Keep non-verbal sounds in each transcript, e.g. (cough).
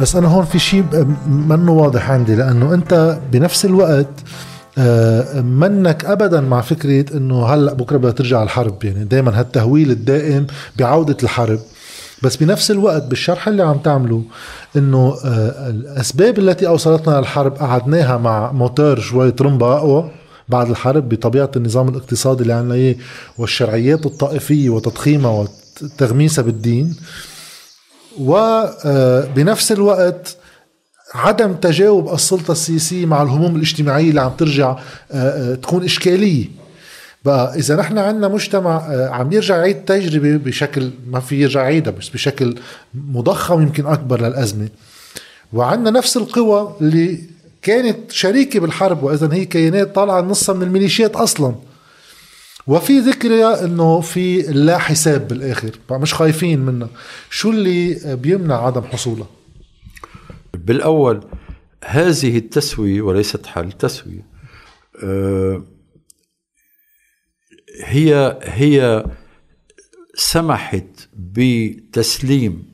بس أنا هون في شيء منه واضح عندي لأنه أنت بنفس الوقت آه، منك ابدا مع فكرة إنه هلأ بكرة بدها ترجع الحرب يعني دائما هالتهويل الدائم بعودة الحرب. بس بنفس الوقت بالشرح اللي عم تعمله إنه آه، الأسباب التي أوصلتنا للحرب قعدناها مع موتور شوي ترمبا أقوى بعد الحرب بطبيعة النظام الاقتصادي اللي عندنا إياه والشرعيات الطائفية وتضخيمها وتغميسها بالدين. وبنفس آه، الوقت عدم تجاوب السلطة السياسية مع الهموم الاجتماعية اللي عم ترجع آه، تكون إشكالية. بقى إذا نحن عندنا مجتمع عم يرجع يعيد تجربة بشكل ما في يرجع يعيدها بس بشكل مضخم يمكن أكبر للأزمة. وعندنا نفس القوى اللي كانت شريكة بالحرب وإذا هي كيانات طالعة نصها من الميليشيات أصلا. وفي ذكرى إنه في لا حساب بالآخر مش خايفين منها شو اللي بيمنع عدم حصولها بالأول هذه التسوية وليست حل تسويه أه هي هي سمحت بتسليم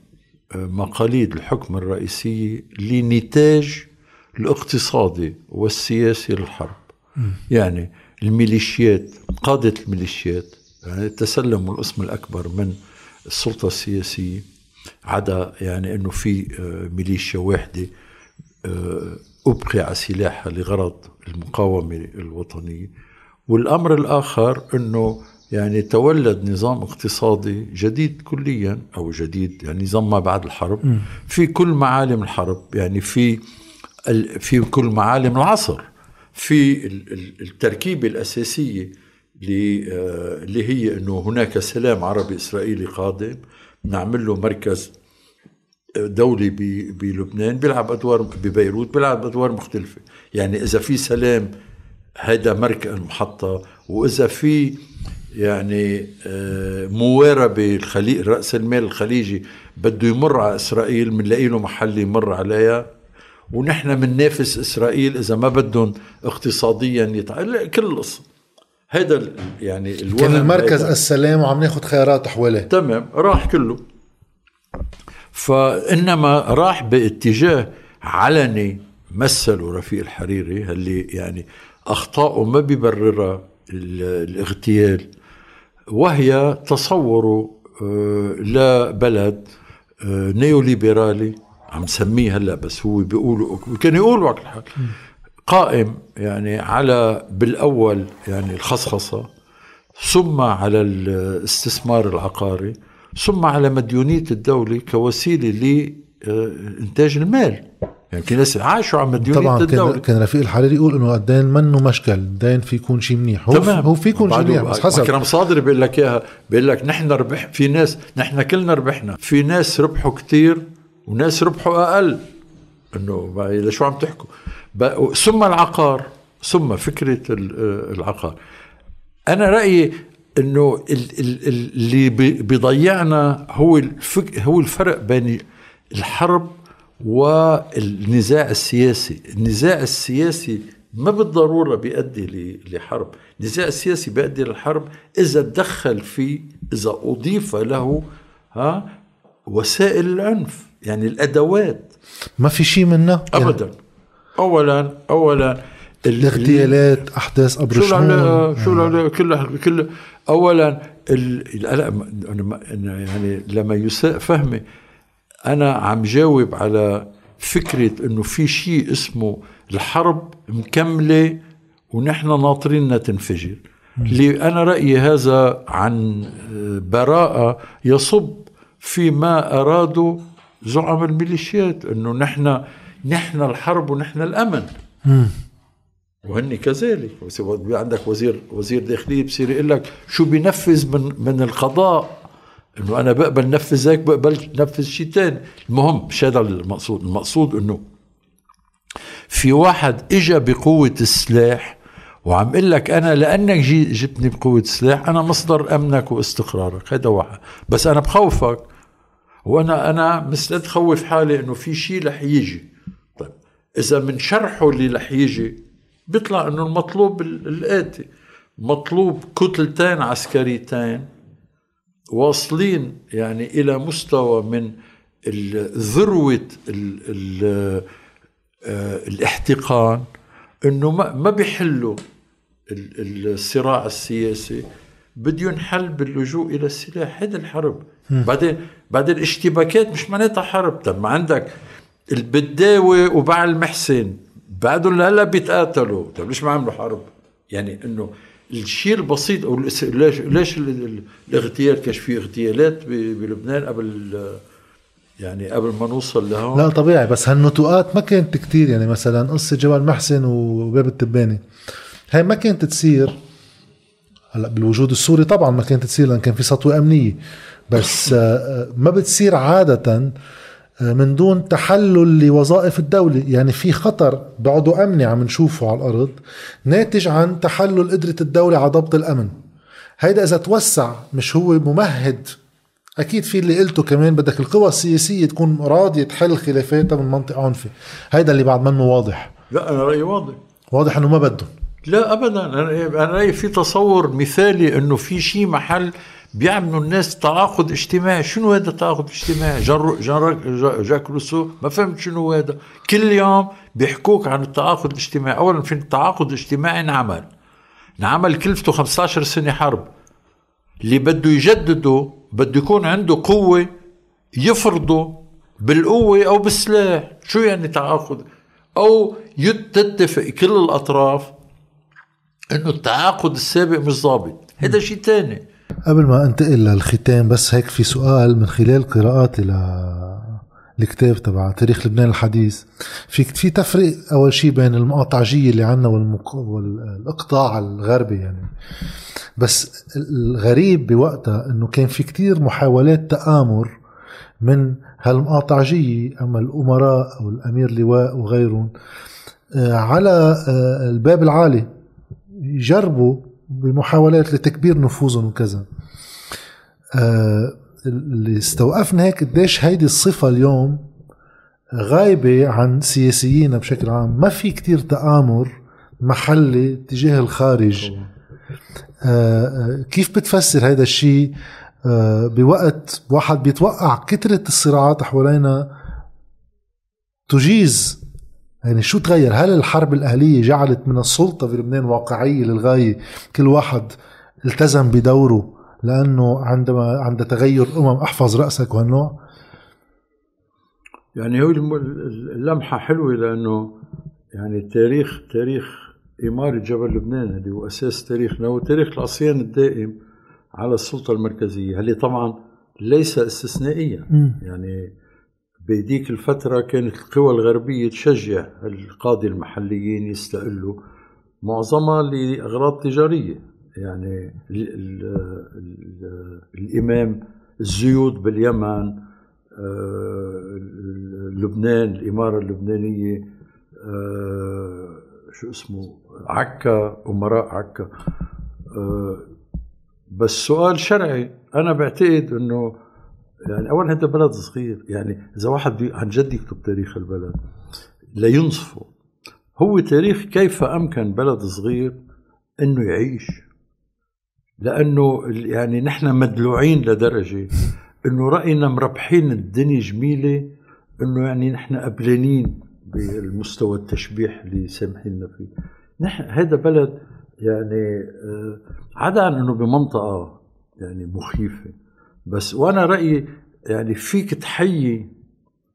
آه، مقاليد الحكم الرئيسية لنتاج الاقتصادي والسياسي للحرب. م. يعني الميليشيات قادة الميليشيات يعني تسلموا الاسم الأكبر من السلطة السياسية عدا يعني أنه في آه، ميليشيا واحدة آه، أبقي على سلاحها لغرض المقاومة الوطنية. والأمر الآخر أنه يعني تولد نظام اقتصادي جديد كليا أو جديد يعني نظام ما بعد الحرب. في كل معالم الحرب يعني في في كل معالم العصر. في التركيبة الأساسية اللي هي أنه هناك سلام عربي إسرائيلي قادم. نعمل له مركز دولي بلبنان بيلعب أدوار ببيروت بيلعب أدوار مختلفة. يعني إذا في سلام هذا مركز المحطة وإذا في يعني آه، مواربة الخليج رأس المال الخليجي بده يمر على إسرائيل بنلاقي له محل يمر عليها. ونحن بننافس إسرائيل إذا ما بدهم اقتصاديا يتع... كل القصة هذا يعني الوهم كان المركز هيدا. السلام وعم ناخذ خيارات حواليه تمام راح كله. فإنما راح باتجاه علني مثله رفيق الحريري اللي يعني أخطاؤه ما بيبررها الاغتيال وهي تصوره آه، لبلد آه، نيوليبرالي. عم سميه هلا بس هو بيقولوا كان يقول وقت الحال قائم يعني على بالأول يعني الخصخصة ثم على الاستثمار العقاري ثم على مديونية الدولة كوسيلة لانتاج المال. يعني في ناس عاشوا على مديونية طبعا الدولة. كان, كان رفيق الحريري يقول إنه الدين منه مشكل الدين في يكون شيء منيح. هو تمام. هو في يكون شيء منيح بس حسب. كرم صادري بيقول لك إياها بيقول لك نحن ربح في ناس نحن كلنا ربحنا. في ناس ربحوا كثير وناس ربحوا أقل. إنه اذا شو عم تحكوا؟ ثم العقار ثم فكرة العقار. أنا رأيي إنه اللي بيضيعنا هو هو الفرق بين الحرب والنزاع السياسي. النزاع السياسي ما بالضرورة بيؤدي لحرب. النزاع السياسي بيؤدي للحرب إذا تدخل فيه إذا أضيف له ها وسائل العنف يعني الأدوات. ما في شيء منها. أبدا. أولا أولا الاغتيالات أحداث ابو شو شو كل كل اولا يعني لما يساء فهمي أنا عم جاوب على فكرة إنه في شيء اسمه الحرب مكملة ونحن ناطرينها تنفجر. اللي أنا رأيي هذا عن براءة يصب فيما أرادوا زعم الميليشيات انه نحن نحن الحرب ونحن الأمن. وهن كذلك. عندك وزير وزير داخليه بصير يقول لك شو بينفذ من من القضاء؟ انه أنا بقبل نفذ هيك بقبل نفذ شيء ثاني المهم مش هذا المقصود المقصود إنه في واحد اجى بقوة السلاح وعم أقول لك أنا لأنك جي جبتني بقوة السلاح أنا مصدر أمنك واستقرارك. هذا واحد. بس أنا بخوفك وأنا أنا مستعد خوف حالي إنه في شيء رح يجي. طيب إذا من شرحه اللي رح يجي بيطلع إنه المطلوب الآتي. مطلوب كتلتين عسكريتين واصلين يعني إلى مستوى من ذروة آه، الاحتقان إنه ما ما بيحلوا ال- الصراع السياسي بده ينحل باللجوء إلى السلاح. هذا الحرب. بعدين بعدين الاشتباكات مش معناتها حرب. طب ما عندك البداوي وبعل المحسن بعدهم لهلا بيتقاتلوا. طب ليش ما عملوا حرب؟ يعني إنه الشيء البسيط أو ليش ليش ال- ال- الاغتيال؟ كانش في اغتيالات بلبنان قبل يعني قبل ما نوصل لهون؟ لا طبيعي. بس هالنتوءات ما كانت كتير. يعني مثلا قصة جبل محسن وباب التباني. هاي ما كانت تصير. هلأ بالوجود السوري طبعا ما كانت تصير لأن كان في سطوة أمنية. بس آه، آه، ما بتصير عادة آه، من دون تحلل لوظائف الدولة. يعني في خطر بعده أمني عم نشوفه على الأرض ناتج عن تحلل قدرة الدولة على ضبط الأمن. هيدا إذا توسع مش هو ممهد. أكيد في اللي قلته كمان بدك القوى السياسية تكون راضية تحل خلافاتها من منطقة عنفي. هيدا اللي بعد منه واضح. لا أنا رأيي واضح. واضح إنه ما بدهم. لا ابدا. أنا أنا رأيي في تصور مثالي إنه في شيء محل بيعملوا الناس تعاقد اجتماعي شنو هذا تعاقد اجتماعي جا- جاك روسو ما فهمت شنو هذا. كل يوم بيحكوك عن التعاقد الاجتماعي. اولا في التعاقد الاجتماعي؟ انعمل انعمل كلفته 15 سنة حرب. اللي بده يجدده بده يكون عنده قوة يفرضه بالقوة أو بالسلاح. شو يعني تعاقد أو تتفق كل الأطراف إنه التعاقد السابق مش ضابط هذا شيء تاني. قبل ما انتقل للختام بس هيك في سؤال من خلال قراءاتي ل الكتاب تبع تاريخ لبنان الحديث. في في تفريق أول شيء بين المقاطعجية اللي عندنا والمق... والإقطاع الغربي يعني. بس الغريب بوقتها إنه كان في كتير محاولات تآمر من هالمقاطعجية أما الأمراء أو الأمير لواء وغيرهم آه، على آه، الباب العالي. يجربوا بمحاولات لتكبير نفوذهم وكذا. آه، اللي استوقفنا هيك قديش هيدي الصفة اليوم غايبة عن سياسيين بشكل عام. ما في كتير تآمر محلي تجاه الخارج. آه، آه، كيف بتفسر هذا الشيء؟ بوقت واحد بيتوقع كثرة الصراعات حوالينا تجيز يعني شو تغير؟ هل الحرب الأهلية جعلت من السلطة في لبنان واقعية للغاية كل واحد التزم بدوره لأنه عندما عند تغير أمم أحفظ رأسك وهالنوع؟ يعني هو اللمحة حلوة لأنه يعني تاريخ تاريخ إمارة جبل لبنان اللي هو أساس تاريخنا هو تاريخ العصيان الدائم على السلطة المركزية اللي طبعا ليس استثنائيا. يعني بهديك الفترة كانت القوى الغربية تشجع القادة المحليين يستقلوا. معظمها لأغراض تجارية. يعني ال ال ال الإمام الزيود باليمن آه، لبنان الإمارة اللبنانية آه، شو اسمه عكا أمراء عكا. آه، بس سؤال شرعي. أنا بعتقد أنه يعني أولا هذا بلد صغير يعني إذا واحد عن جد يكتب تاريخ البلد لينصفه هو تاريخ كيف أمكن بلد صغير أنه يعيش؟ لأنه ال- يعني نحن مدلوعين لدرجة أنه رأينا مربحين الدنيا جميلة أنه يعني نحن قبلانين بالمستوى التشبيح اللي سامحيننا فيه. نحن هذا بلد يعني آه، عدا عن أنه بمنطقة يعني مخيفة. بس وأنا رأيي يعني فيك تحيي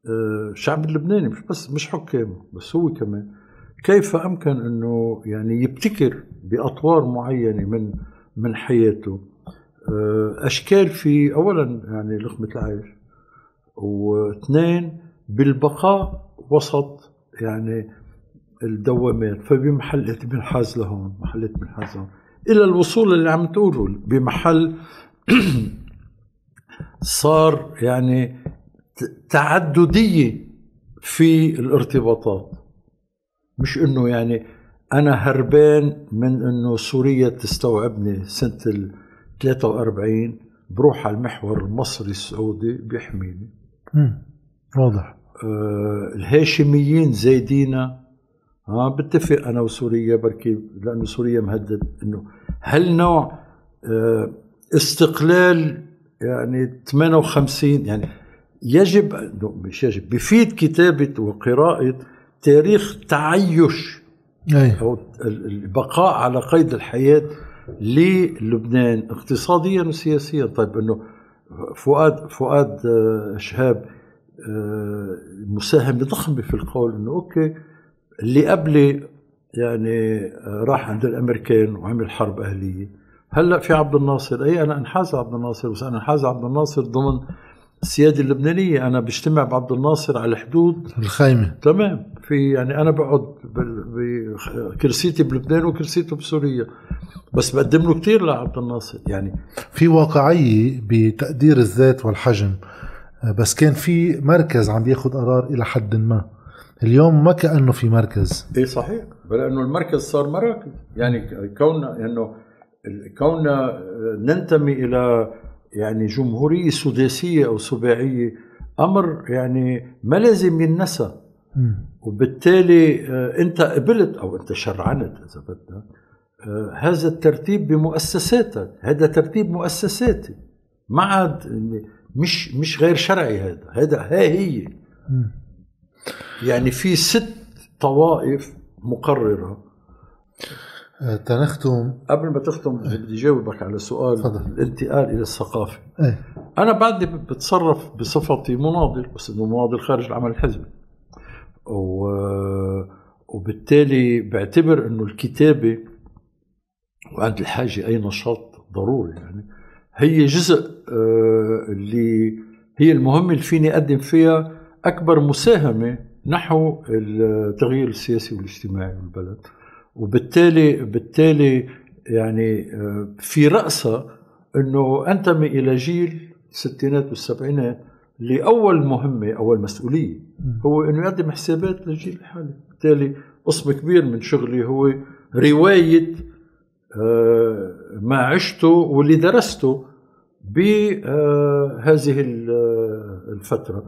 آه، الشعب اللبناني مش بس مش حكامه بس هو كمان. كيف أمكن إنه يعني يبتكر بأطوار معينة من من حياته؟ آه، أشكال في اولا يعني لقمه العيش واثنين بالبقاء وسط يعني الدوامات. فبمحل بنحاز لهون محلات بنحاز لهون إلى الوصول اللي عم تقوله بمحل (clears throat) صار يعني ت- تعددية في الارتباطات. مش إنه يعني أنا هربان من إنه سوريا تستوعبني سنة ال 43 بروح على المحور المصري السعودي بيحميني. واضح. آه الهاشميين زايدينا. ها بتفق أنا وسوريا بركي لأنه سوريا مهدد إنه هل نوع آه استقلال يعني 58 يعني يجب مش يجب بفيد كتابة وقراءة تاريخ تعيش أي. أو البقاء على قيد الحياة للبنان اقتصاديا وسياسيا طيب إنه فؤاد فؤاد آه، شهاب آه، مساهمه ضخمه في القول إنه أوكي اللي قبلي يعني آه، راح عند الأمريكان وعمل حرب أهلية هلأ في عبد الناصر. أي أنا انحاز عبد الناصر بس أنا انحاز عبد الناصر ضمن السياده اللبنانية. أنا بجتمع بعبد الناصر على الحدود. الخيمة. تمام. في يعني أنا بقعد بكرسيتي بلبنان وكرسيته بسوريا. بس بقدم له كثير لعبد الناصر. يعني في واقعية بتقدير الذات والحجم. آه، بس كان في مركز عم ياخذ قرار إلى حد ما. اليوم ما كأنه في مركز. إيه صحيح. لأنه المركز صار مراكز. يعني كوننا إنه كوننا ننتمي إلى يعني جمهوريه سداسيه أو سباعيه أمر يعني ما لازم ينسى. وبالتالي آه، أنت قبلت أو أنت شرعنت إذا بدك آه، هذا الترتيب بمؤسساتك هذا ترتيب مؤسساتي ما عاد مش مش غير شرعي هذا هذا ها هي. يعني في ست طوائف مقررة آه، تنختم. قبل ما تختم بدي جاوبك على سؤال تفضل. الانتقال إلى الثقافة. إيه. أنا بعدني بتصرف بصفتي مناضل بس إنه مناضل خارج العمل الحزبي. و... وبالتالي بعتبر إنه الكتابة وعند الحاجة أي نشاط ضروري يعني هي جزء آه، اللي هي المهمة اللي فيني أقدم فيها أكبر مساهمة نحو التغيير السياسي والاجتماعي بالبلد وبالتالي بالتالي يعني آه، في رأسها إنه انتمي إلى جيل الستينات والسبعينات اللي اول مهمة أول مسؤولية. هو إنه يقدم حسابات للجيل الحالي. بالتالي قسم كبير من شغلي هو رواية آه، ما عشته واللي درسته بهذه الفترة.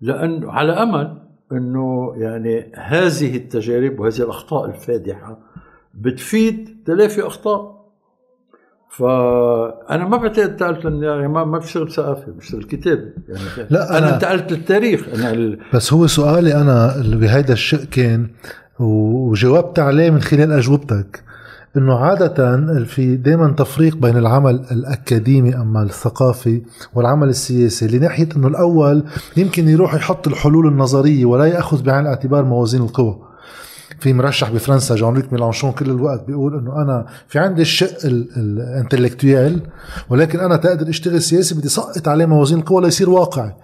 لأن على أمل إنه يعني هذه التجارب وهذه الأخطاء الفادحة بتفيد تلافي أخطاء. فأنا ما بعتقد انتقلت يعني ما ما بشتغل ثقافه بشتغل كتابه يعني لا، أنا انتقلت للتاريخ أنا ال- بس هو سؤالي أنا اللي بهيدا الشق كان وجاوبت عليه من خلال أجوبتك. إنه عادة في دائما تفريق بين العمل الأكاديمي أما الثقافي والعمل السياسي لناحية إنه الأول يمكن يروح يحط الحلول النظرية ولا يأخذ بعين الاعتبار موازين القوى. في مرشح بفرنسا جون لوك ميلانشون كل الوقت بيقول إنه أنا في عندي الشق ال intellectuel ولكن أنا تقدر أشتغل سياسي بدي سقط عليه موازين القوى ليصير واقعي.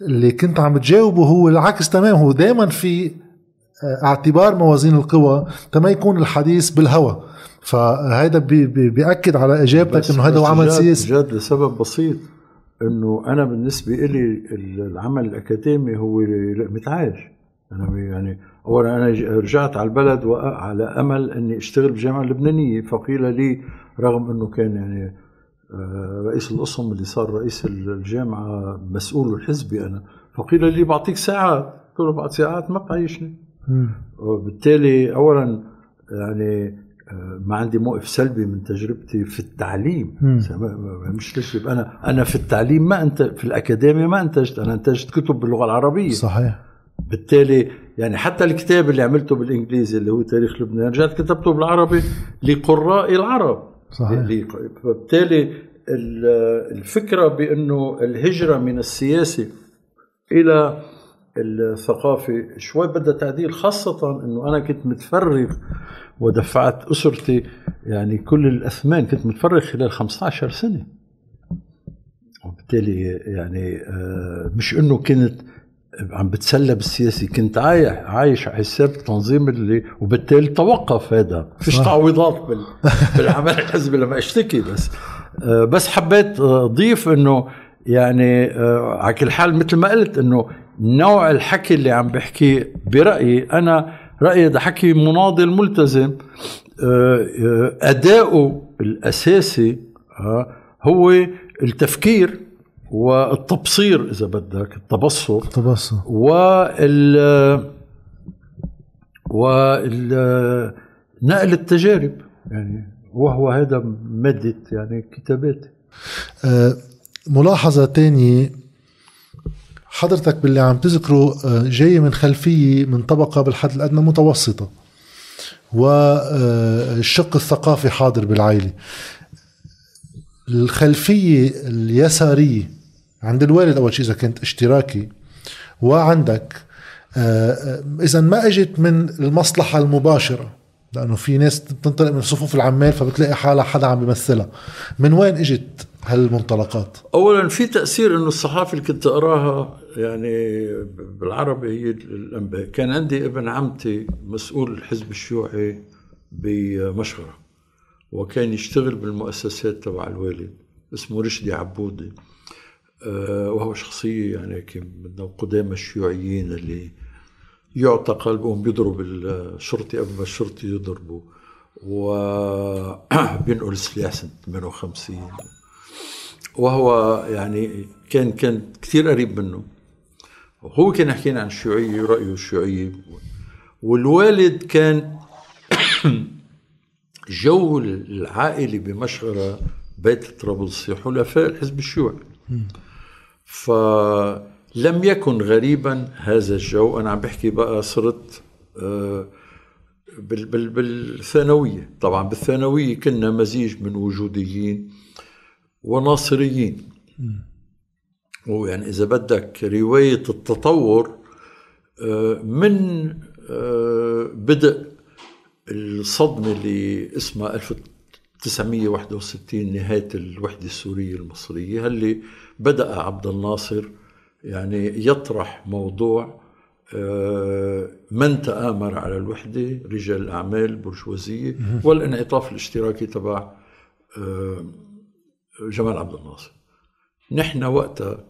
اللي كنت عم تجاوبه هو العكس تمام هو دائما في آه، اعتبار موازين القوى تما يكون الحديث بالهوى. فهيدا بي بي بيأكد على إجابتك إنه هذا هو عمل سياسي. جاد لسبب بسيط إنه أنا بالنسبة لي العمل الأكاديمي هو متعايش. أنا يعني اولا أنا رجعت على البلد وعلى أمل إني أشتغل بالجامعة اللبنانية فقيل لي رغم إنه كان يعني آه، رئيس القسم اللي صار رئيس الجامعة مسؤول الحزبي أنا فقيل لي بعطيك ساعات له بعد ساعات ما بتعيشني. وبالتالي اولا يعني ما عندي موقف سلبي من تجربتي في التعليم. مش تجربة. أنا أنا في التعليم ما أنت في الأكاديمية ما أنتجت أنا أنتجت كتب باللغة العربية. صحيح. بالتالي يعني حتى الكتاب اللي عملته بالإنجليزي اللي هو تاريخ لبنان رجعت كتبته بالعربي لقراء العرب. صحيح. فبالتالي ال- الفكرة بأنه الهجرة من السياسي إلى الثقافي شوي بدها تعديل خاصة إنه أنا كنت متفرغ ودفعت أسرتي يعني كل الأثمان كنت متفرغ خلال 15 سنة. وبالتالي يعني آه، مش إنه كنت عم بتسلى بالسياسي كنت عايش عايش على حساب تنظيم اللي وبالتالي توقف هذا. فيش. تعويضات بال- (laughs) بالعمل الحزبي لما أشتكي بس. آه، بس حبيت آه، اضيف إنه يعني آه، على كل حال مثل ما قلت إنه نوع الحكي اللي عم بحكي برأيي أنا رأيي ده حكي مناضل ملتزم. آه، آه، أداؤه الأساسي آه، هو التفكير والتبصير إذا بدك التبصر. تبصر. وال وال نقل التجارب. يعني وهو هذا مادة يعني كتاباتي. آه، ملاحظة تانية حضرتك باللي عم تذكره آه، جاي من خلفية من طبقة بالحد الأدنى متوسطة والشق الثقافي حاضر بالعائلة. الخلفية اليسارية عند الوالد أول شيء إذا كنت اشتراكي وعندك آه، إذا ما أجت من المصلحة المباشرة لأنه في ناس بتنطلق من صفوف العمال فبتلاقي حالها حدا عم بيمثلها. من وين إجت هالمنطلقات؟ اولا في تأثير إنه الصحافة اللي كنت أقراها يعني بالعربي هي الأنباء. كان عندي ابن عمتي مسؤول الحزب الشيوعي بمشغرة وكان يشتغل بالمؤسسات تبع الوالد اسمه رشدي عبودي آه، وهو شخصية يعني من قدامى الشيوعيين اللي يعتقل بهم بيضرب الشرطي قبل ما الشرطي يضربه وبينقل سلاح سنة 58 وهو يعني كان كان كثير قريب منه. هو كان يحكينا عن الشيوعية ورأيه الشيوعية. والوالد كان (clears throat) جو العائلة بمشغرة بيت طرابلسي حلفاء الحزب الشيوعي. فلم يكن غريبا هذا الجو. أنا عم بحكي بقى صرت آه، بالثانوية. طبعا بالثانوية كنا مزيج من وجوديين وناصريين. ويعني إذا بدك رواية التطور آه، من آه، بدء الصدمة اللي اسمها 1961 نهاية الوحدة السورية المصرية اللي بدأ عبد الناصر يعني يطرح موضوع آه، من تآمر على الوحدة رجال الأعمال برجوازية والانعطاف الاشتراكي تبع جمال عبد الناصر. نحن وقتها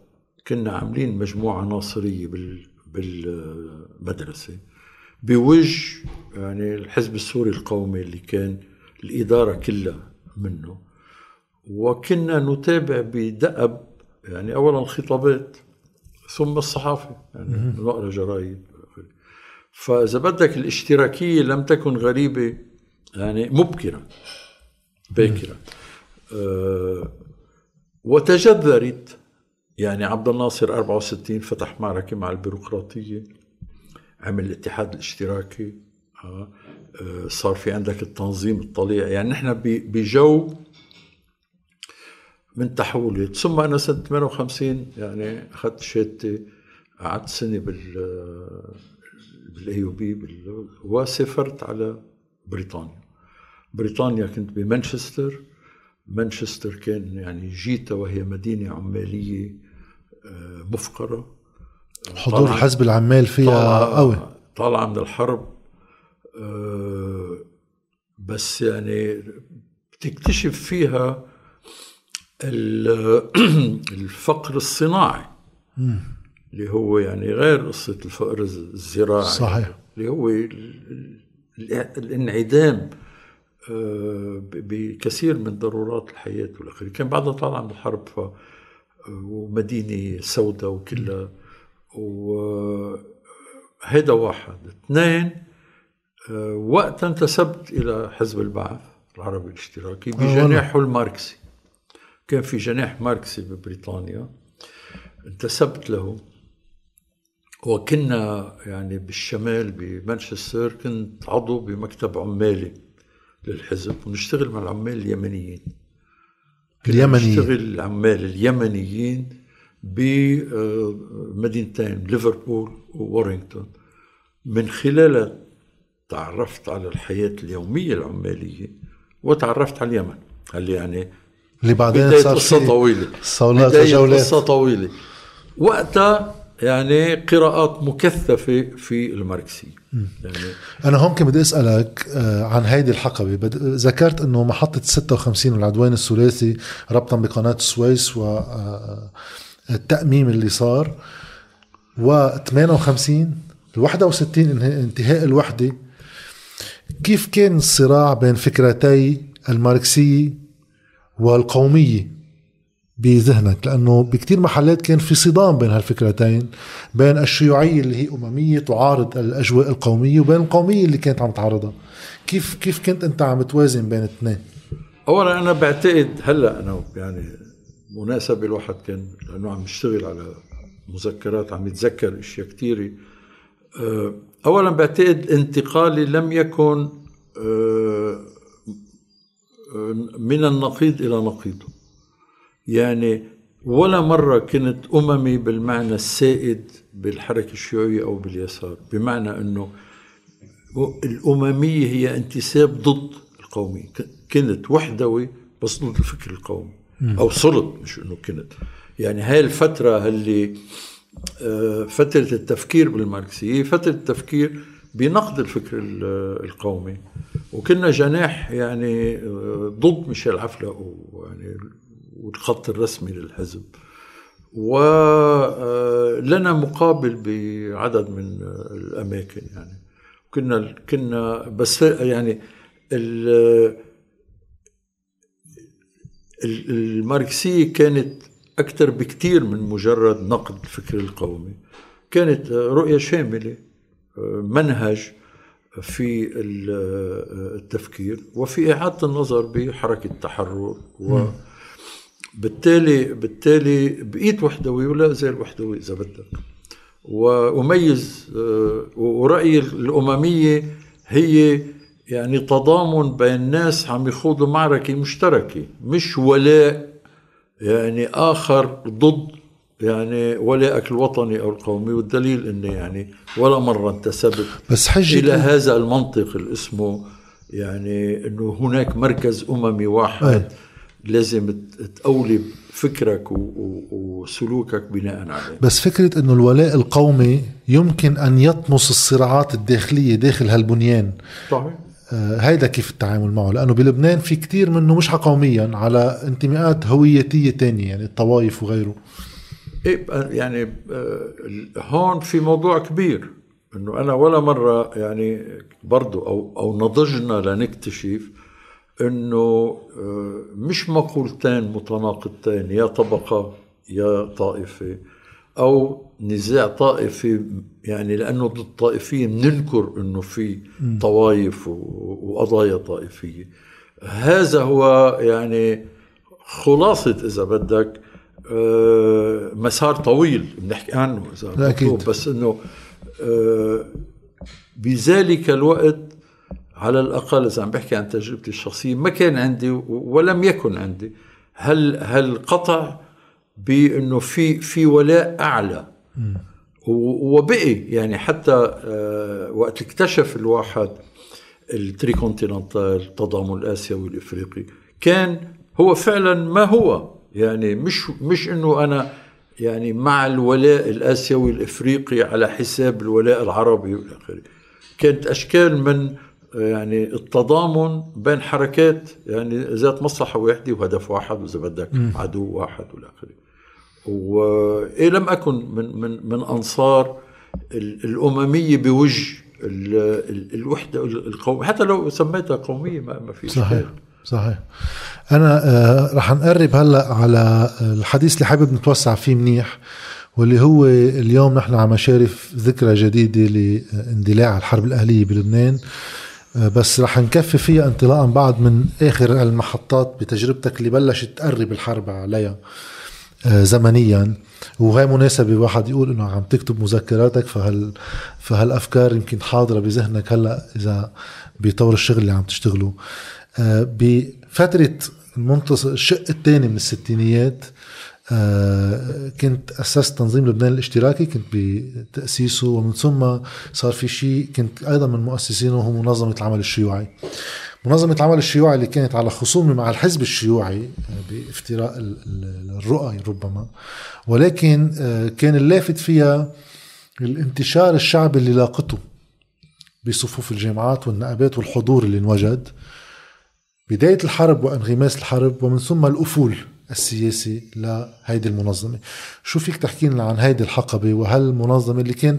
كنا عاملين مجموعة ناصرية بالمدرسة بوجه يعني الحزب السوري القومي اللي كان الإدارة كلها منه. وكنا نتابع بدأب يعني أولا الخطابات ثم الصحافة. يعني نقرأ جرايد فإذا بدك الاشتراكية لم تكن غريبة يعني مبكرة باكرة. آه وتجذرت. يعني عبد الناصر 64 فتح معركة مع البيروقراطية عمل الاتحاد الاشتراكي. آه، آه، صار في عندك التنظيم الطليعي يعني نحن بجو من تحولت ثم أنا سنة 58 يعني أخذت شهادتي قعدت سنة بال بال AUB وسافرت على بريطانيا. بريطانيا كنت بمانشستر. مانشستر كان يعني جيتا وهي مدينة عمالية آه، مفقرة. حضور حزب العمال فيها قوي. طالعة من الحرب. آه، بس يعني بتكتشف فيها (clears throat) الفقر الصناعي اللي هو يعني غير قصة الفقر الزراعي صحيح. اللي هو الانعدام آه، بكثير من ضرورات الحياة والآخرين. كان بعدها طالع من الحرب ف ومدينة سوداء وكلها. وهيدا واحد. اثنين آه، وقت انتسبت إلى حزب البعث العربي الاشتراكي آه، بجناحه الماركسي. كان في جناح ماركسي ببريطانيا انتسبت له. وكنا يعني بالشمال بمانشستر كنت عضو بمكتب عمالي للحزب ونشتغل مع العمال اليمنيين. اليمنيين. نشتغل العمال اليمنيين بمدينتين ليفربول وورينغتون. من خلالها تعرفت على الحياة اليومية العمالية وتعرفت على اليمن اللي يعني اللي بعدين صار قصة طويلة. صولات وجولات. قصة طويلة. وقتها يعني قراءات مكثفة في الماركسية يعني أنا هون بدي أسألك آه، عن هيدي الحقبة. ذكرت أنه محطة 56 والعدوان الثلاثي ربطا بقناة السويس والتأميم آه، اللي صار و 58 ال 61 انتهاء الوحدة. كيف كان الصراع بين فكرتي الماركسية والقومية بذهنك لأنه بكتير محلات كان في صدام بين هالفكرتين بين الشيوعية اللي هي أممية تعارض الأجواء القومية وبين القومية اللي كانت عم تعارضها كيف كيف كنت أنت عم توازن بين الاثنين؟ أولا أنا بعتقد هلأ أنا يعني مناسبة الواحد كان لأنه عم يشتغل على مذكرات عم يتذكر أشياء كثيره آه، اولا بعتقد انتقالي لم يكن آه، من النقيض إلى نقيضه يعني ولا مرة كنت أممي بالمعنى السائد بالحركة الشيوعية أو باليسار بمعنى أنه الأممية هي انتساب ضد القومي كنت وحدوي بس ضد الفكر القومي. أو صرت مش أنه كنت. يعني هاي الفترة اللي آه، فترة التفكير بالماركسية فترة التفكير بنقد الفكر القومي. وكنا جناح يعني آه، ضد ميشيل عفلة يعني والخط الرسمي للحزب. ولنا مقابل بعدد من الأماكن يعني. كنا كنا بس يعني الماركسية كانت أكثر بكثير من مجرد نقد الفكر القومي. كانت رؤية شاملة منهج في التفكير وفي إعادة النظر بحركة التحرر و بالتالي بالتالي بقيت وحدوي ولا زال وحدوي إذا بدك. واميز آه، ورايي الأممية هي يعني تضامن بين ناس عم يخوضوا معركة مشتركة مش ولاء يعني آخر ضد يعني ولائك الوطني أو القومي والدليل اني يعني ولا مرة انتسبت بس حجة إلى هذا المنطق اللي اسمه يعني إنه هناك مركز أممي واحد أي. لازم تقولب فكرك وسلوكك بناء عليه. بس فكرة إنه الولاء القومي يمكن أن يطمس الصراعات الداخلية داخل هالبنيان. صحيح. آه هيدا كيف التعامل معه؟ لأنه بلبنان في كتير منه مش قوميا على انتماءات هويتية تانية يعني الطوائف وغيره. يعني آه هون في موضوع كبير إنه أنا ولا مرة يعني برضو أو أو نضجنا لنكتشف إنه آه، مش مقولتين متناقضتين يا طبقة يا طائفة أو نزاع طائفي يعني لأنه ضد الطائفيه بننكر إنه في طوائف وقضايا طائفية. هذا هو يعني خلاصة إذا بدك مسار طويل بنحكي عنه إذا أكيد. بس إنه آه، بذلك الوقت على الأقل إذا عم بحكي عن تجربتي الشخصية ما كان عندي ولم يكن عندي. هل هل قطع بإنه في في ولاء أعلى؟ وبقي يعني حتى آه، وقت اكتشف الواحد التريكونتيننتال التضامن الآسيوي الافريقي كان هو فعلا ما هو يعني مش مش إنه أنا يعني مع الولاء الآسيوي الإفريقي على حساب الولاء العربي والى اخره كانت أشكال من يعني التضامن بين حركات يعني ذات مصلحة واحدة وهدف واحد وإذا بدك عدو واحد والى آخره وإيه لم أكن من من من أنصار الأممية بوجه الوحدة القومية حتى لو سميتها قومية ما, ما في صحيح. صحيح. أنا آه رح نقرب هلأ على الحديث اللي حابب نتوسع فيه منيح واللي هو اليوم نحن على مشارف ذكرى جديدة لاندلاع الحرب الأهلية بلبنان. آه، بس رح نكفي فيها انطلاقا بعد من آخر المحطات بتجربتك اللي بلشت تقرب الحرب عليها آه، زمنيا. وهي مناسبة واحد يقول إنه عم تكتب مذكراتك فهال فهالأفكار يمكن حاضرة بذهنك هلأ إذا بطور الشغل اللي عم تشتغله. آه، بفترة المنتصف الشق الثاني من الستينيات آه، كنت أسست تنظيم لبنان الاشتراكي كنت بتأسيسه ومن ثم صار في شيء كنت أيضا من مؤسسينه وهو منظمة العمل الشيوعي. منظمة العمل الشيوعي اللي كانت على خصومه مع الحزب الشيوعي آه، بافتراء الرؤى ربما ولكن آه، كان اللافت فيها الانتشار الشعبي اللي لاقته بصفوف الجامعات والنقابات والحضور اللي انوجد. بداية الحرب وانغماس الحرب ومن ثم الأفول السياسي لهيدي المنظمة. شو فيك تحكي لنا عن هيدي الحقبة؟ وهل المنظمة اللي كان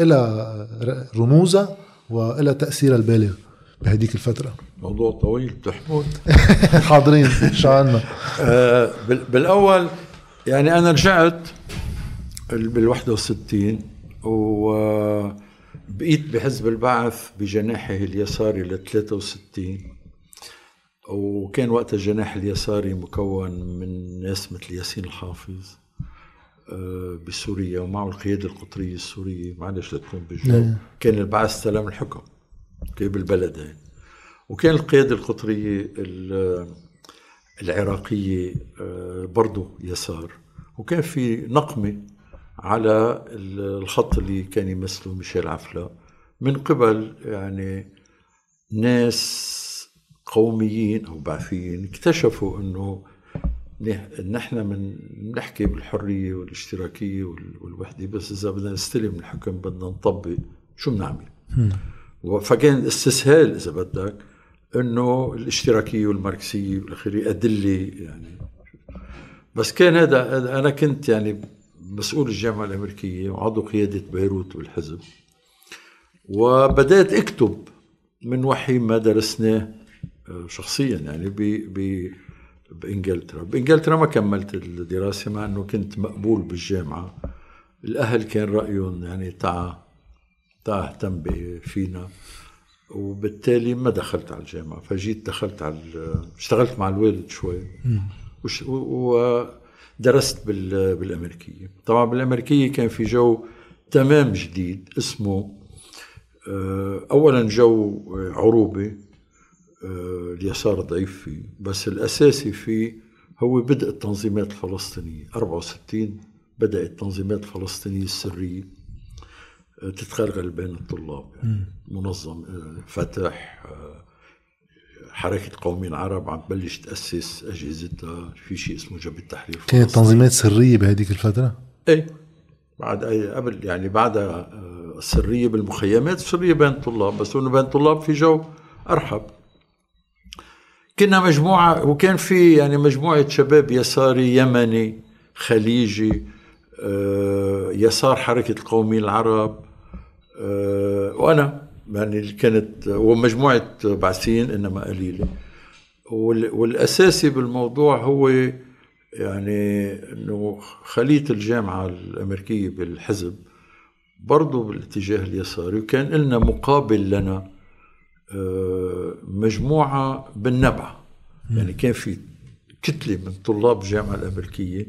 لها رموزها وإلها تأثيرها البالغ بهديك الفترة؟ موضوع طويل بتحمل (laughs) حاضرين شو عنا آه بالأول يعني أنا رجعت بال 61 وبقيت بحزب البعث بجناحه اليساري ل 63 وكان وقت الجناح اليساري مكون من ناس مثل ياسين الحافظ آه، بسوريا ومعه القيادة القطرية السورية. معلش لتكون بالجو نعم. كان البعث استلم الحكم كان بالبلدين وكان القيادة القطرية ال- العراقية آه، برضو يسار. وكان في نقمة على ال- الخط اللي كان يمثله ميشيل عفلة من قبل يعني ناس قوميين أو بعثيين اكتشفوا إنه نه- نحن من بنحكي بالحرية والاشتراكية وال- والوحدة بس إذا بدنا نستلم الحكم بدنا نطبق شو بنعمل؟ فكان الاستسهال إذا بدك إنه الاشتراكية والماركسية والآخرية أدلة يعني. بس كان هذا أنا كنت يعني مسؤول الجامعة الأمريكية وعضو قيادة بيروت والحزب. وبدأت أكتب من وحي ما درسناه شخصيا يعني ب ب بإنجلترا. بإنجلترا ما كملت الدراسة مع إنه كنت مقبول بالجامعة. الأهل كان رأيهم يعني تعا تعا أهتم فينا. وبالتالي ما دخلت على الجامعة. فجيت دخلت على اشتغلت مع الوالد شوي. وش- و- ودرست بال- بالأمريكية. طبعا بالأمريكية كان في جو تمام جديد. اسمه آه، اولا جو عروبه آه، اليسار ضعيف فيه. بس الأساسي فيه هو بدء التنظيمات الفلسطينية. 64 بدات التنظيمات الفلسطينية السرية. آه، تتغلغل بين الطلاب. يعني منظم آه، فتح آه، حركة القوميين العرب عم تبلش تأسس أجهزتها. في شيء اسمه جبهة تحرير كانت. تنظيمات سرية بهذيك الفترة؟ إيه. بعد أي قبل يعني بعدها آه، سرية بالمخيمات سرية بين الطلاب. بس إنه بين الطلاب في جو أرحب. كنا مجموعة وكان في يعني مجموعة شباب يساري يمني خليجي آه، يسار حركة القوميين العرب آه، وأنا يعني كانت ومجموعة بعثيين إنما قليلة. وال- والأساسي بالموضوع هو يعني إنه خليه الجامعة الأمريكية بالحزب برضه بالاتجاه اليساري وكان لنا مقابل لنا مجموعة بالنبع. يعني كان في كتلة من طلاب الجامعة الأمريكية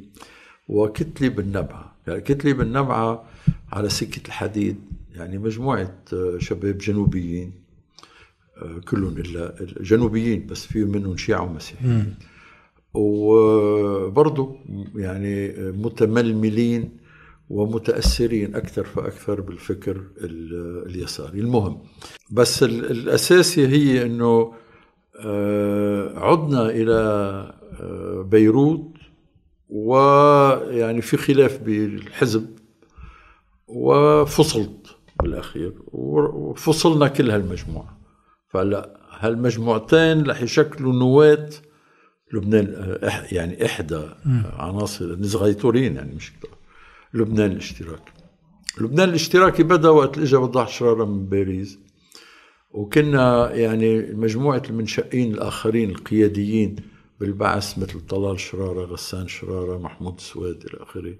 وكتلة بالنبعه يعني كتلة بالنبعه على سكة الحديد يعني مجموعة آه، شباب جنوبيين آه، كلهم إلا جنوبيين بس في منهم شيعة ومسيحيين. وبرضه يعني متململين ومتأثرين أكثر فأكثر بالفكر ال- اليساري. المهم بس ال- الاساسي هي إنه آه، عدنا إلى آه، بيروت ويعني في خلاف بالحزب وفصلت بالأخير وفصلنا كل هالمجموعه فهلا هالمجموعتين رح يشكلوا نواة لبنان آه، يعني إحدى عناصر نزغيتورين يعني مش كتير. لبنان الاشتراكي لبنان الاشتراكي بدأ وقت اللي اجى وضح شرارة من باريس وكنا يعني مجموعة المنشئين الآخرين القياديين بالبعث مثل طلال شرارة غسان شرارة محمود السواد إلى آخره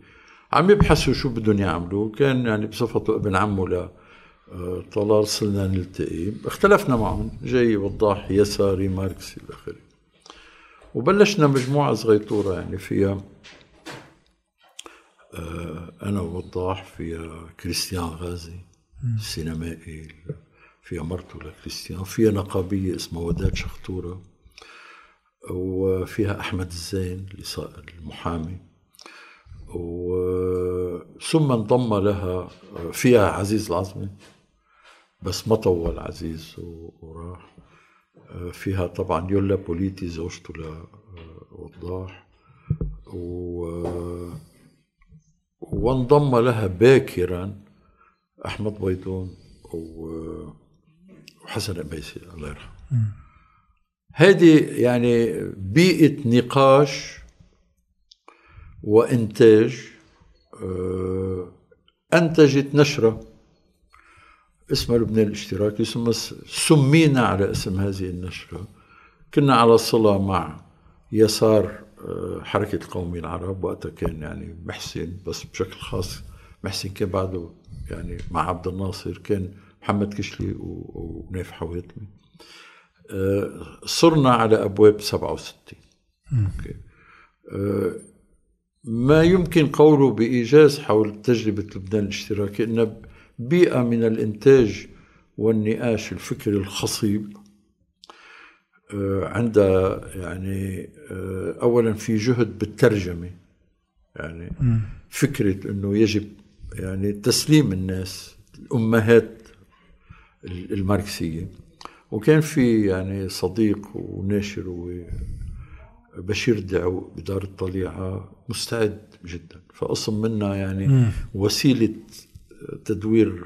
عم يبحثوا شو بدهم يعملوا. كان يعني بصفته ابن عمه ل آه، طلال صرنا نلتقي. اختلفنا معهم جاي وضاح يساري ماركسي إلى آخره. وبلشنا مجموعة صغيطورة يعني فيها أنا ووضاح فيها كريستيان غازي سينمائي فيها مرته لكريستيان فيها نقابية اسمها وداد شخطورة وفيها أحمد الزين المحامي وثم انضم لها فيها عزيز العظمي بس ما طول عزيز وراح. فيها طبعا يولا بوليتي زوجته لوضاح و وانضم لها باكرا أحمد بيضون وحسن قبيسي الله يرحمه. هذه يعني بيئة نقاش وإنتاج آه، أنتجت نشرة اسمها لبنان الاشتراكي سمينا على اسم هذه النشرة. كنا على صلة مع يسار حركة القوميين العرب وقتها كان يعني محسن بس بشكل خاص محسن كان بعده يعني مع عبد الناصر كان محمد كشلي ونايف حواتمي آه، صرنا على أبواب 67 أوكي. آه، ما يمكن قوله بإيجاز حول تجربة لبنان الاشتراكي أن بيئة من الإنتاج والنقاش الفكري الخصيب عندها يعني آه، أولا في جهد بالترجمة يعني فكرة أنه يجب يعني تسليم الناس الأمهات الماركسية. وكان في يعني صديق وناشر بشير دعو بدار الطليعة مستعد جدا. فأصم منا يعني م. وسيلة تدوير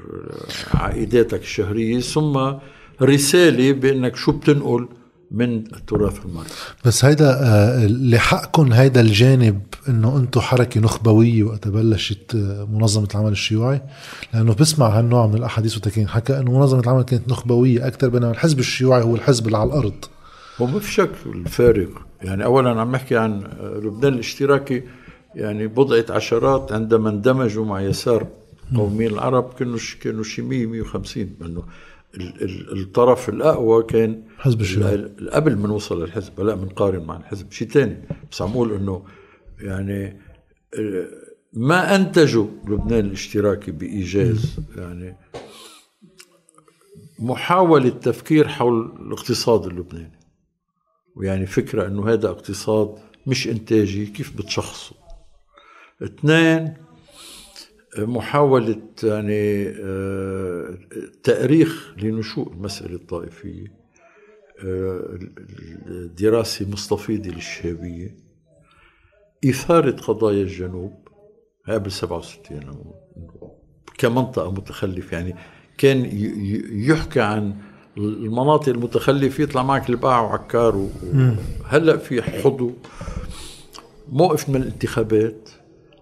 عائداتك الشهرية ثم رسالة بأنك شو بتنقل؟ من التراث الماركسي بس هيدا آه، لحقكم هيدا الجانب إنه أنتم حركة نخبوية وقت بلشت آه، منظمة العمل الشيوعي لأنه بسمع هالنوع من الأحاديث وتكين حكى إنه منظمة العمل كانت نخبوية أكثر بينما الحزب الشيوعي هو الحزب اللي على الأرض. هو ما في شك الفارق. يعني اولا عم نحكي عن آه، لبنان الاشتراكي يعني بضعة عشرات عندما اندمجوا مع يسار قوميين العرب كانوا كانوا شي 100 150 انه الطرف الأقوى كان حزب الشيوعي. قبل ما نوصل للحزب لا بنقارن مع الحزب شيء ثاني بس عم أقول إنه يعني آه، ما انتجوا لبنان الاشتراكي بإيجاز يعني محاولة تفكير حول الاقتصاد اللبناني. ويعني فكرة إنه هذا اقتصاد مش إنتاجي كيف بتشخصه؟ اثنين محاولة يعني آه، تأريخ لنشوء المسألة الطائفية آه، دراسة مستفيضة للشهابية. إثارة قضايا الجنوب قبل 67 كمنطقة متخلفة يعني كان يحكى عن المناطق المتخلفة يطلع معك الباع وعكار هلأ في حضو موقف من الانتخابات.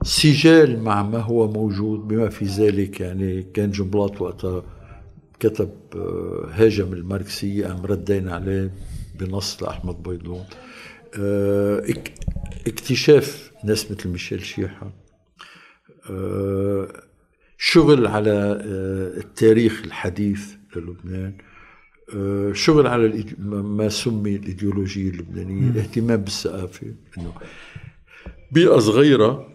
سجال مع ما هو موجود بما في ذلك يعني كان جنبلاط وقتها كتب آه، هاجم الماركسية قام ردينا عليه بنص لأحمد بيضون آه، اكتشاف ناس مثل ميشيل شيحة. آه، شغل على التاريخ الحديث للبنان. شغل على ما سمي الإيديولوجية اللبنانية اهتمام بالثقافة. إنه بيئة صغيرة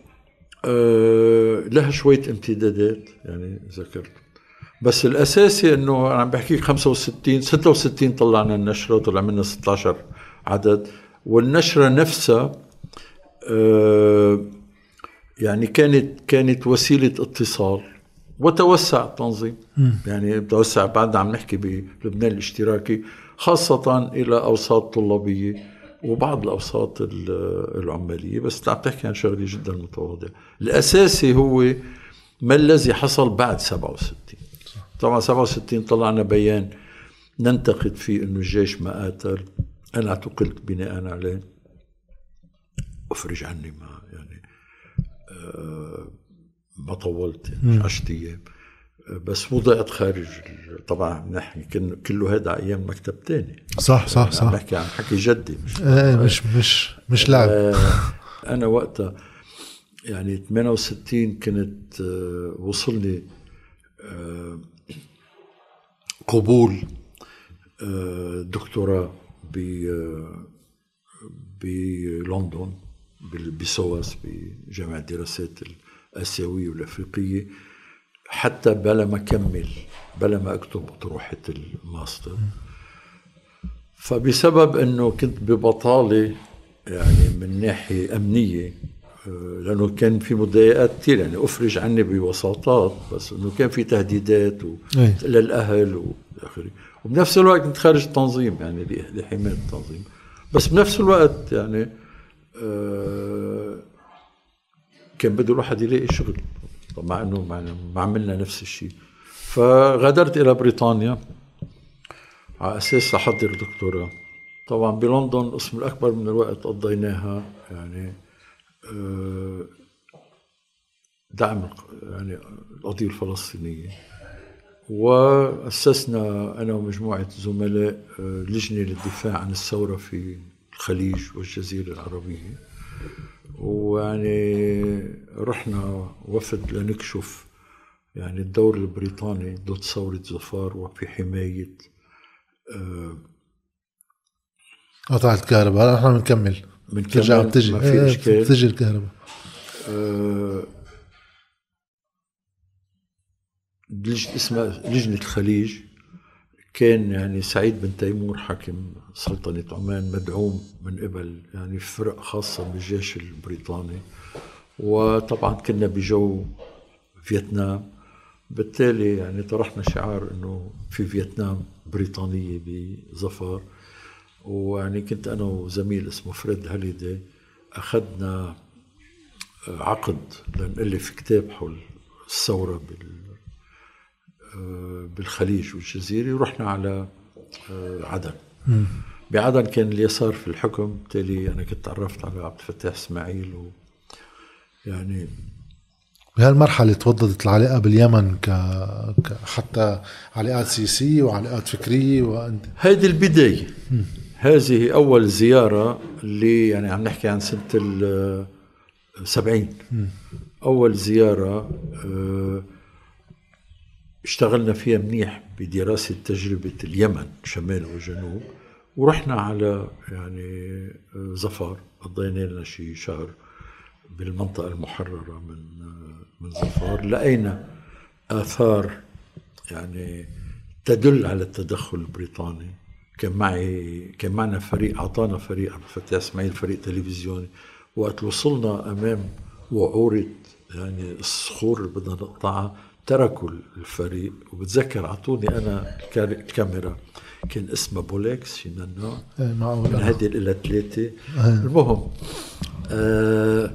لها شوية امتدادات يعني ذكرت. بس الأساسي إنه عم بحكيك 65 66 طلعنا النشرة طلع منا 16 عدد. والنشرة نفسها آه، يعني كانت كانت وسيلة اتصال وتوسع التنظيم. يعني توسع بعد عم نحكي بلبنان الاشتراكي خاصة إلى أوساط طلابية. وبعض الأوساط العمالية بس عم تحكي عن شغلة جدا متواضعة الأساسي هو ما الذي حصل بعد 67 طبعا 67 طلعنا بيان ننتقد فيه إنه الجيش ما قاتل. أنا اعتقلت بناء عليه. أفرج عني ما يعني آه ما طولت يعني 10 أيام. بس وضعت خارج طبعا نحكي كله هذا أيام مكتب تاني. صح صح صح. بحكي عن حكي جدي مش إيه مش مش مش لعب آه أنا وقتها يعني 68 كنت آه وصلني آه قبول دكتوراه آه، بلندن بسواس بجامعة الدراسات الآسيوية والأفريقية. حتى بلا ما أكمل بلا ما أكتب أطروحة الماستر. فبسبب أنه كنت ببطالة يعني من ناحية أمنية آه، لأنه كان في مضايقات كثير يعني أفرج عني بوساطات بس إنه كان في تهديدات و... للأهل واخره وبنفس الوقت كنت خارج التنظيم يعني لحماية التنظيم. بس بنفس الوقت يعني آه كان بده الواحد يلاقي شغل. مع إنه ما عملنا نفس الشيء. فغادرت إلى بريطانيا. على أساس أحضر دكتوراه. طبعا بلندن القسم الأكبر من الوقت قضيناها يعني آه، دعم يعني القضية الفلسطينية. وأسسنا أنا ومجموعة زملاء آه، لجنة للدفاع عن الثورة في الخليج والجزيرة العربية. ويعني رحنا وفد لنكشف يعني الدور البريطاني ضد ثورة ظفار وفي حماية آه، قطعت الكهرباء. هلا نحن بنكمل. بترجع بتجي ما في إيه، إشكال. بتجي الكهرباء. آه، اسمها لجنة الخليج. كان يعني سعيد بن تيمور حاكم سلطنة عمان مدعوم من قبل يعني فرق خاصة بالجيش البريطاني. وطبعا كنا بجو فيتنام. بالتالي يعني طرحنا شعار إنه في فيتنام بريطانية بظفر. ويعني كنت أنا وزميل اسمه فريد هاليدي أخذنا عقد لنألف كتاب حول الثورة بال بالخليج والجزيرة ورحنا على آه، عدن. بعدن كان اليسار في الحكم. بالتالي أنا كنت تعرفت على عبد الفتاح إسماعيل و يعني بهالمرحلة توضدت العلاقة باليمن ك... ك... حتى علاقات سياسية وعلاقات فكرية وأنت. هذه البداية. هذه أول زيارة اللي يعني عم نحكي عن سنة ال 70 أول زيارة آه، اشتغلنا فيها منيح بدراسة تجربة اليمن شمال وجنوب ورحنا على يعني ظفر قضينا لنا شي شهر بالمنطقة المحررة من من ظفر لقينا آثار يعني تدل على التدخل البريطاني. كان معي كان معنا فريق أعطانا فريق عبد الفتاح إسماعيل فريق تلفزيوني وقت وصلنا أمام وعورة يعني الصخور اللي بدنا نقطعها تركوا الفريق وبتذكر أعطوني أنا الكا- الكاميرا كان اسمها Bolex شي من النوع إيه، من هذه إلى ثلاثة المهم آه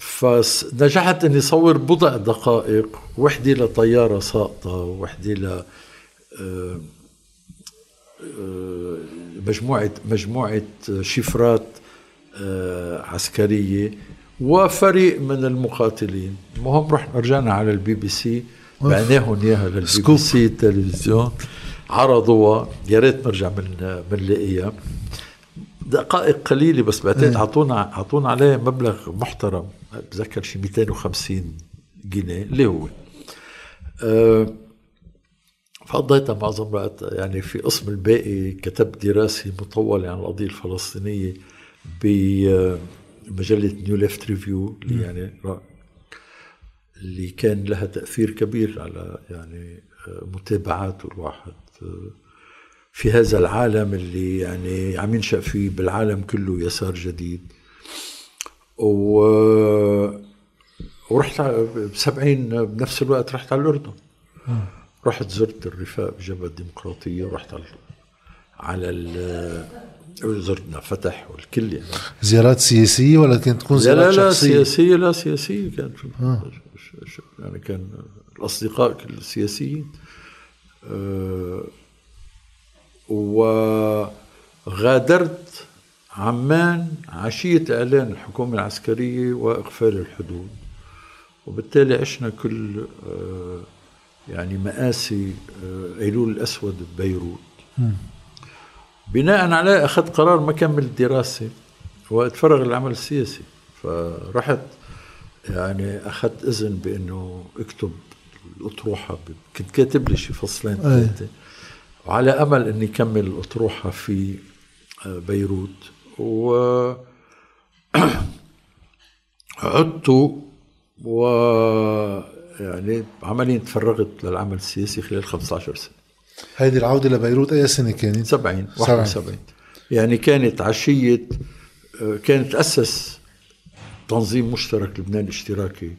فنجحت إني اصور بضع دقائق وحده لطيارة ساقطة وحده ل آه، آه، مجموعة مجموعة شفرات عسكرية. وفريق من المقاتلين. المهم رحنا رجعنا على البي بي سي بعناهم اياها للبي. بي سي التلفزيون عرضوها. يا ريت نرجع من بنلاقيها دقائق قليلة بس بعدين اعطونا أعطونا عليه مبلغ محترم. بتذكر شي 250 جنيه. اللي هو. أه فقضيتها معظم الوقت يعني في قسم الباقي كتبت دراسة مطولة عن القضية الفلسطينية بمجله New Left Review اللي يعني اللي كان لها تأثير كبير على يعني آه، متابعات الواحد آه، في هذا العالم اللي يعني عم ينشأ فيه بالعالم كله يسار جديد. و ورحت ب 70 بنفس الوقت رحت على الأردن. رحت زرت الرفاق بجبهة الديمقراطية ورحت على على ال زرتنا فتح والكل يعني. زيارات سياسية ولا كانت تكون زيارات لا لا شخصية؟ سياسية لا سياسية كانت. ش- يعني كان الأصدقاء كل السياسيين آه، وغادرت عمان عشية إعلان الحكومة العسكرية وإقفال الحدود. وبالتالي عشنا كل آه، يعني مآسي آه، أيلول الأسود ببيروت. بناء عليه أخذت قرار ما كمل الدراسة واتفرغ للعمل السياسي. فرحت يعني أخذت إذن بأنه اكتب الأطروحة ب- كنت كاتب لي شي فصلين أي. ثلاثة. وعلى أمل أني كمل الأطروحة في آه، بيروت. و (clears throat) عدت و يعني عمليا تفرغت للعمل السياسي خلال 15 سنة. هيدي العودة لبيروت أي سنة كانت؟ 70 سبعين. 71 يعني كانت عشية آه، كانت تأسس تنظيم مشترك لبنان الاشتراكي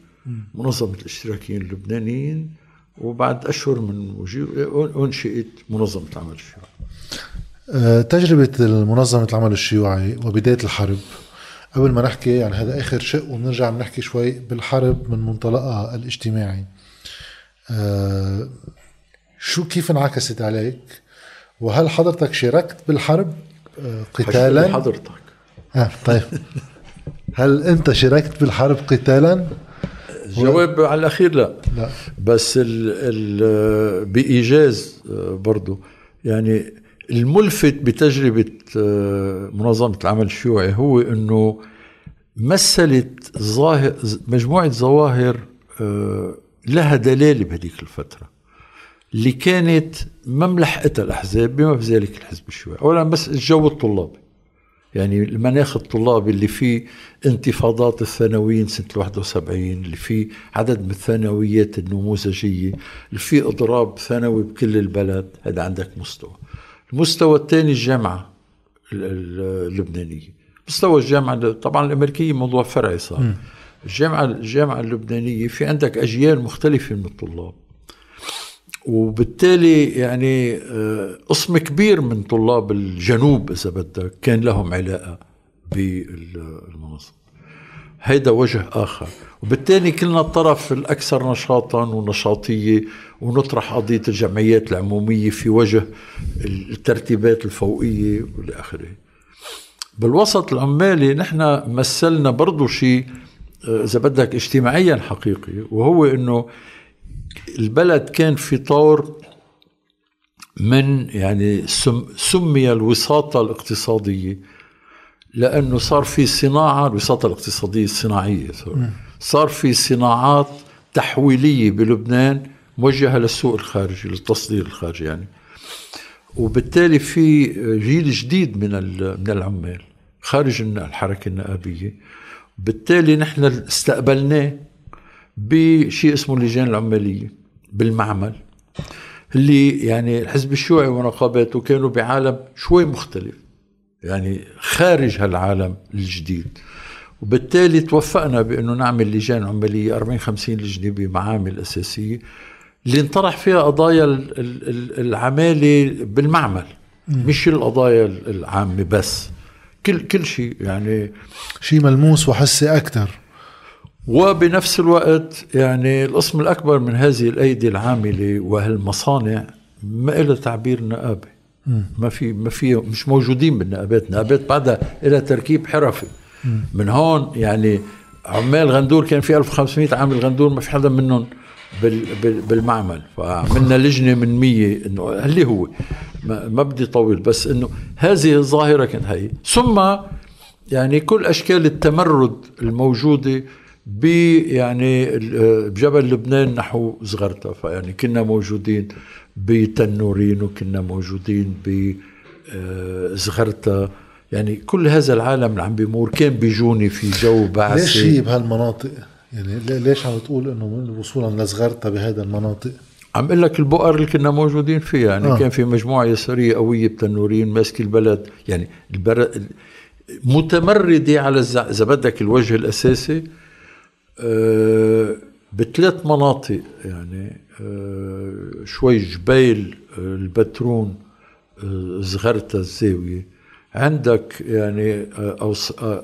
منظمة الاشتراكيين اللبنانيين وبعد أشهر من وجوه أنشئت منظمة العمل الشيوعي. آه، تجربة المنظمة العمل الشيوعي وبداية الحرب. قبل ما نحكي يعني هذا آخر شق وبنرجع بنحكي شوي بالحرب من منطلقها الاجتماعي. آه، شو كيف انعكست عليك؟ وهل حضرتك شاركت بالحرب؟ آه، قتالا؟ حضرتك. آه طيب. هل أنت شاركت بالحرب قتالا؟ الجواب على الأخير لا. لا. بس ال ال بإيجاز آه، برضو يعني الملفت بتجربة آه، منظمة العمل الشيوعي هو أنه مثلت ظاهر مجموعة ظواهر لها دلالة بهذيك الفترة. اللي كانت ما ملحقتها الأحزاب بما في ذلك الحزب الشيوعي. أولا بس الجو الطلابي. يعني المناخ الطلابي اللي فيه انتفاضات الثانويين سنة 71 اللي فيه عدد من الثانويات النموذجية اللي فيه إضراب ثانوي بكل البلد هذا عندك مستوى. المستوى الثاني الجامعة اللبنانية. مستوى الجامعة طبعا الأمريكية موضوع فرعي صار. الجامعة الجامعة اللبنانية في عندك أجيال مختلفة من الطلاب. وبالتالي يعني آه، قسم كبير من طلاب الجنوب إذا بدك كان لهم علاقة بالمنظمه هيدا وجه آخر. وبالتالي كلنا الطرف الأكثر نشاطا ونشاطية ونطرح قضية الجمعيات العمومية في وجه الترتيبات الفوقية والى آخره. بالوسط العمالي نحن مثلنا برضه شيء آه، إذا بدك اجتماعيا حقيقي وهو إنه البلد كان في طور من يعني سمي الوساطة الاقتصادية لأنه صار في صناعة الوساطة الاقتصادية الصناعية صار في صناعات تحويلية بلبنان موجهة للسوق الخارجي للتصدير الخارجي يعني. وبالتالي في جيل جديد من من العمال خارج الحركة النقابية بالتالي نحن استقبلناه. بشيء اسمه اللجان العمالية بالمعمل اللي يعني الحزب الشيوعي ونقاباته كانوا بعالم شوي مختلف يعني خارج هالعالم الجديد. وبالتالي توفقنا بأنه نعمل لجان عمالية 40 50 لجنة بمعامل أساسية اللي انطرح فيها قضايا العمالة بالمعمل مش القضايا العامة بس. كل كل شيء يعني شيء ملموس وحسي أكثر وبنفس الوقت يعني القسم الأكبر من هذه الأيدي العاملة وهالمصانع ما إلها تعبير نقابة. ما في ما في مش موجودين بالنقابات. النقابات بعدها لها تركيب حرفي. من هون يعني عمال غندور كان في 1500 عامل غندور ما في حدا منهم بالمعمل. فعملنا لجنة من 100 إنه اللي هو ما, ما بدي طول بس إنه هذه الظاهرة كانت هي ثم يعني كل أشكال التمرد الموجودة ب يعني بجبل لبنان نحو زغرتا فيعني كنا موجودين بتنورين وكنا موجودين ب آه، زغرتا يعني كل هذا العالم اللي عم بيمر كان بيجوني في جو بعثي ليش هي بهالمناطق؟ يعني ليش عم تقول إنه وصولا لزغرتا بهذا المناطق؟ عم أقول لك البؤر اللي كنا موجودين فيها يعني آه. كان في مجموعة يسارية قوية بتنورين ماسك البلد يعني البلد متمردة على إذا بدك الوجه الأساسي آه، بثلاث مناطق يعني آه، شوي جبيل آه، البترون زغرتا الزاوية. عندك يعني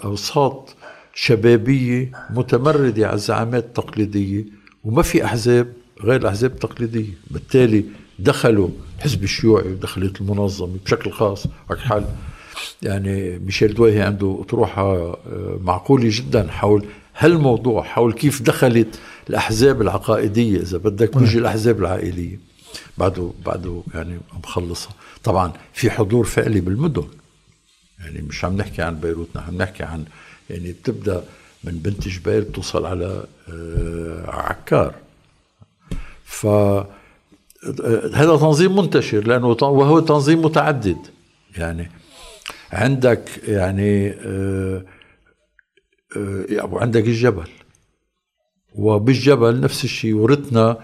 أوساط شبابية متمردة على الزعامات التقليدية وما في أحزاب غير الأحزاب التقليدية. بالتالي دخلوا الحزب الشيوعي ودخلت المنظمة بشكل خاص. حال يعني ميشيل دويهي عنده أطروحة معقولة جدا حول هالموضوع حول كيف دخلت الأحزاب العقائدية إذا بدك بيجي الأحزاب العائلية. بعده بعده يعني مخلصها طبعا في حضور فعلي بالمدن. يعني مش عم نحكي عن بيروت نحن عم نحكي عن يعني بتبدأ من بنت جبال بتوصل على آه، عكار. ف آه، هذا تنظيم منتشر لأنه وهو تنظيم متعدد. يعني عندك يعني آه، وعندك الجبل. وبالجبل نفس الشيء ورثنا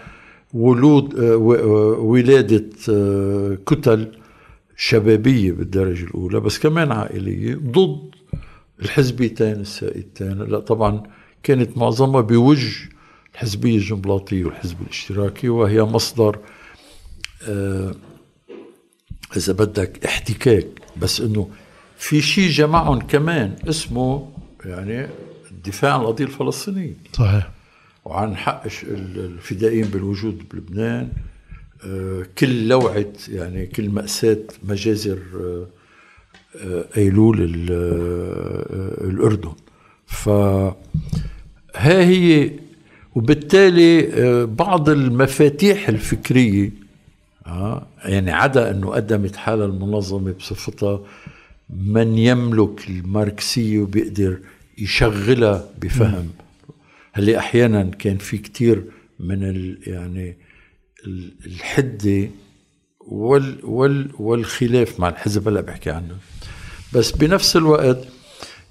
ولود آه، آه، ولادة كتل شبابية بالدرجة الأولى بس كمان عائلية ضد الحزبيتين السائدتين. لا طبعا كانت معظمها بوجه الحزبية الجنبلاطية والحزب الاشتراكي وهي مصدر إذا بدك احتكاك بس إنه في شيء جمعهم كمان اسمه يعني الدفاع عن القضية الفلسطينية. صحيح. وعن حق الفدائيين بالوجود بلبنان. آه، كل لوعة يعني كل مأساة مجازر آه، آه، أيلول الأردن. ف ها هي وبالتالي بعض المفاتيح الفكرية يعني عدا أنه قدمت حالها المنظمة بصفتها من يملك الماركسية وبيقدر يشغلها بفهم. هل أحيانا كان في كتير من ال يعني الحدة وال وال والخلاف مع الحزب هلأ بحكي عنه. بس بنفس الوقت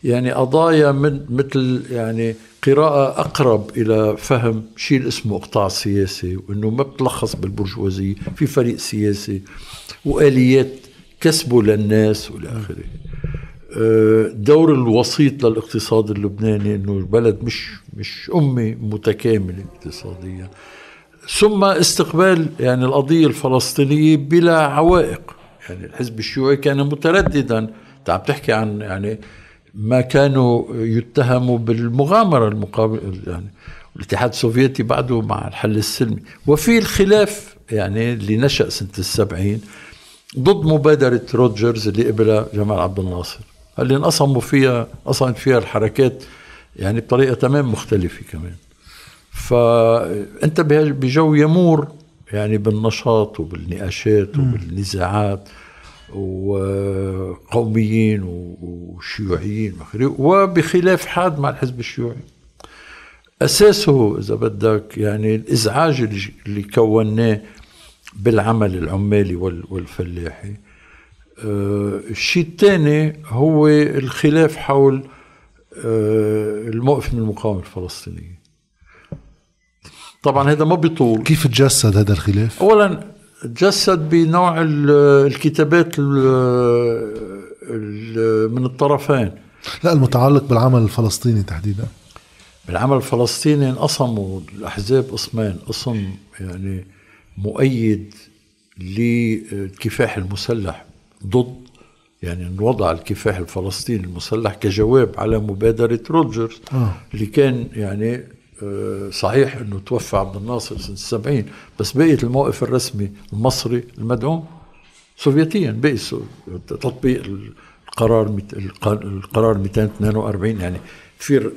يعني قضايا من مثل يعني قراءة أقرب إلى فهم شيء اسمه قطاع سياسي وأنه ما بتلخص بالبرجوازية في فريق سياسي وآليات كسبه للناس والى آخره. آه، دور الوسيط للاقتصاد اللبناني إنه البلد مش مش أمة متكاملة اقتصاديا. ثم استقبال يعني القضية الفلسطينية بلا عوائق. يعني الحزب الشيوعي كان مترددا. انت عم تحكي عن يعني ما كانوا يتهموا بالمغامرة المقابل يعني الاتحاد السوفيتي بعده مع الحل السلمي. وفي الخلاف يعني اللي نشأ سنة السبعين ضد مبادرة روجرز اللي قبلها جمال عبد الناصر. اللي انقسموا فيها انقسمت فيها الحركات يعني بطريقة تمام مختلفة كمان. فأنت بجو يمور يعني بالنشاط وبالنقاشات وبالنزاعات وقوميين وشيوعيين وبخلاف حاد مع الحزب الشيوعي. أساسه إذا بدك يعني الإزعاج اللي كوناه بالعمل العمالي والفلاحي. الشيء الثاني هو الخلاف حول آه، الموقف من المقاومة الفلسطينية طبعا هذا ما بيطول. كيف تجسد هذا الخلاف؟ اولا تجسد بنوع الكتابات من الطرفين. لا المتعلق بالعمل الفلسطيني تحديدا. بالعمل الفلسطيني انقسموا الأحزاب قسمين. قسم يعني مؤيد للكفاح المسلح ضد يعني وضع الكفاح الفلسطيني المسلح كجواب على مبادرة روجرز آه. اللي كان يعني آه، صحيح إنه توفى عبد الناصر سنة السبعين بس بقيت الموقف الرسمي المصري المدعوم سوفيتيا بقي تطبيق القرار القرار 242 يعني في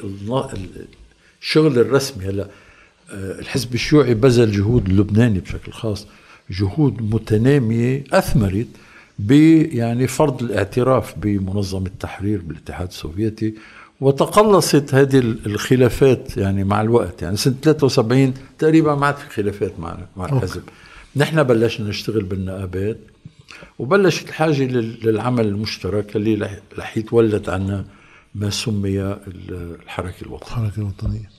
الشغل الرسمي هلا آه، الحزب الشيوعي بذل جهود اللبناني بشكل خاص جهود متنامية أثمرت ب يعني فرض الاعتراف بمنظمة التحرير بالاتحاد السوفيتي وتقلصت هذه الخلافات يعني مع الوقت. يعني سنة 73 تقريبا ما عاد في خلافات مع مع الحزب. نحن بلشنا نشتغل بالنقابات وبلشت الحاجة للعمل المشترك اللي رح يتولد عنا ما سمي الحركة الوطنية. الحركة الوطنية.